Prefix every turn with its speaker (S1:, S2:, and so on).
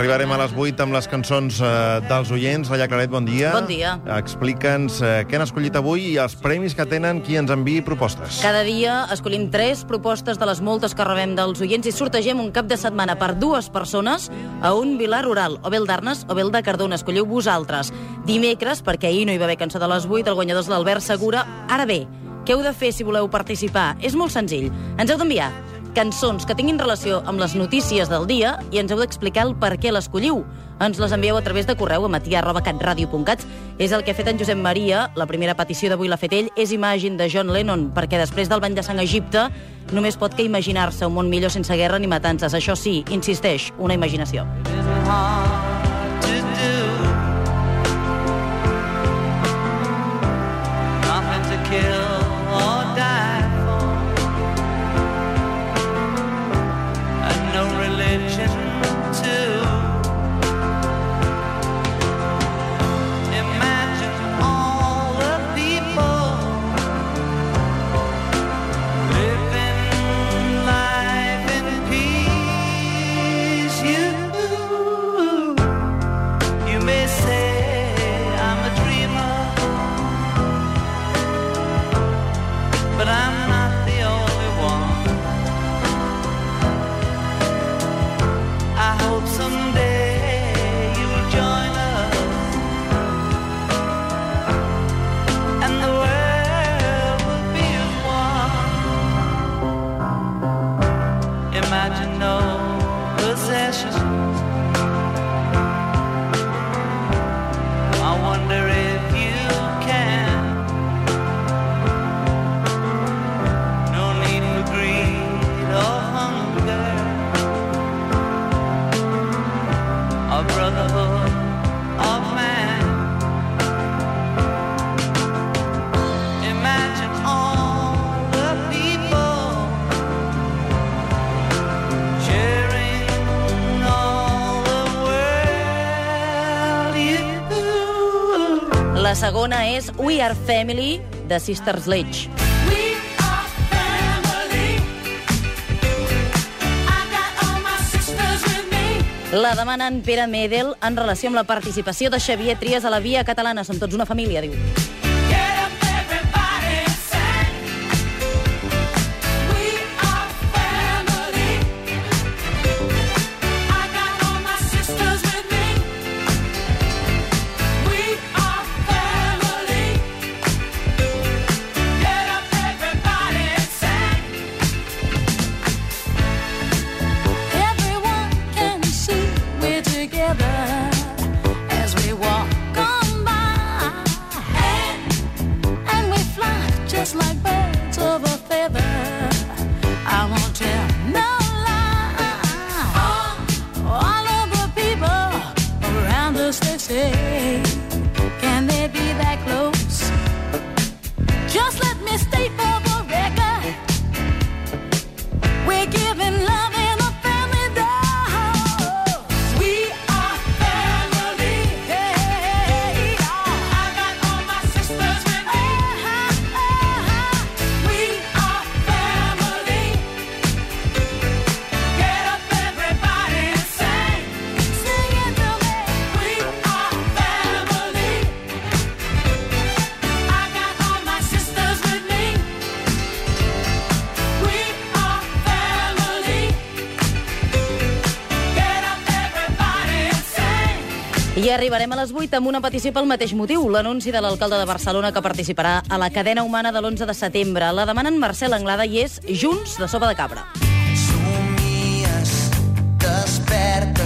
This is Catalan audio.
S1: Arribarem a les 8 amb les cançons eh, dels oients. Laia Claret, bon dia.
S2: Bon dia.
S1: Explica'ns eh, què han escollit avui i els premis que tenen qui ens enviï propostes.
S2: Cada dia escollim tres propostes de les moltes que rebem dels oients i sortegem un cap de setmana per dues persones a un vilar rural, o bé el d'Arnes o bé el de Cardona. Escolliu vosaltres. Dimecres, perquè ahir no hi va haver cançó de les 8, el guanyador és l'Albert Segura. Ara bé, què heu de fer si voleu participar? És molt senzill. Ens heu d'enviar cançons que tinguin relació amb les notícies del dia i ens heu d'explicar el per què l'escolliu. Ens les envieu a través de correu a matia.catradio.cat. És el que ha fet en Josep Maria. La primera petició d'avui l'ha fet ell. És Imagine de John Lennon, perquè després del bany de sang a Egipte només pot que imaginar-se un món millor sense guerra ni matances. Això sí, insisteix, una imaginació.
S3: kill
S2: La segona és We Are Family, de Sister Sledge. La demana en Pere Medel en relació amb la participació de Xavier Trias a la Via Catalana. Som tots una família, diu.
S4: just the same.
S2: I arribarem a les 8 amb una petició pel mateix motiu, l'anunci de l'alcalde de Barcelona que participarà a la cadena humana de l'11 de setembre. La demanen Marcel Anglada i és Junts de Sopa de Cabra.
S3: Somies, desperta,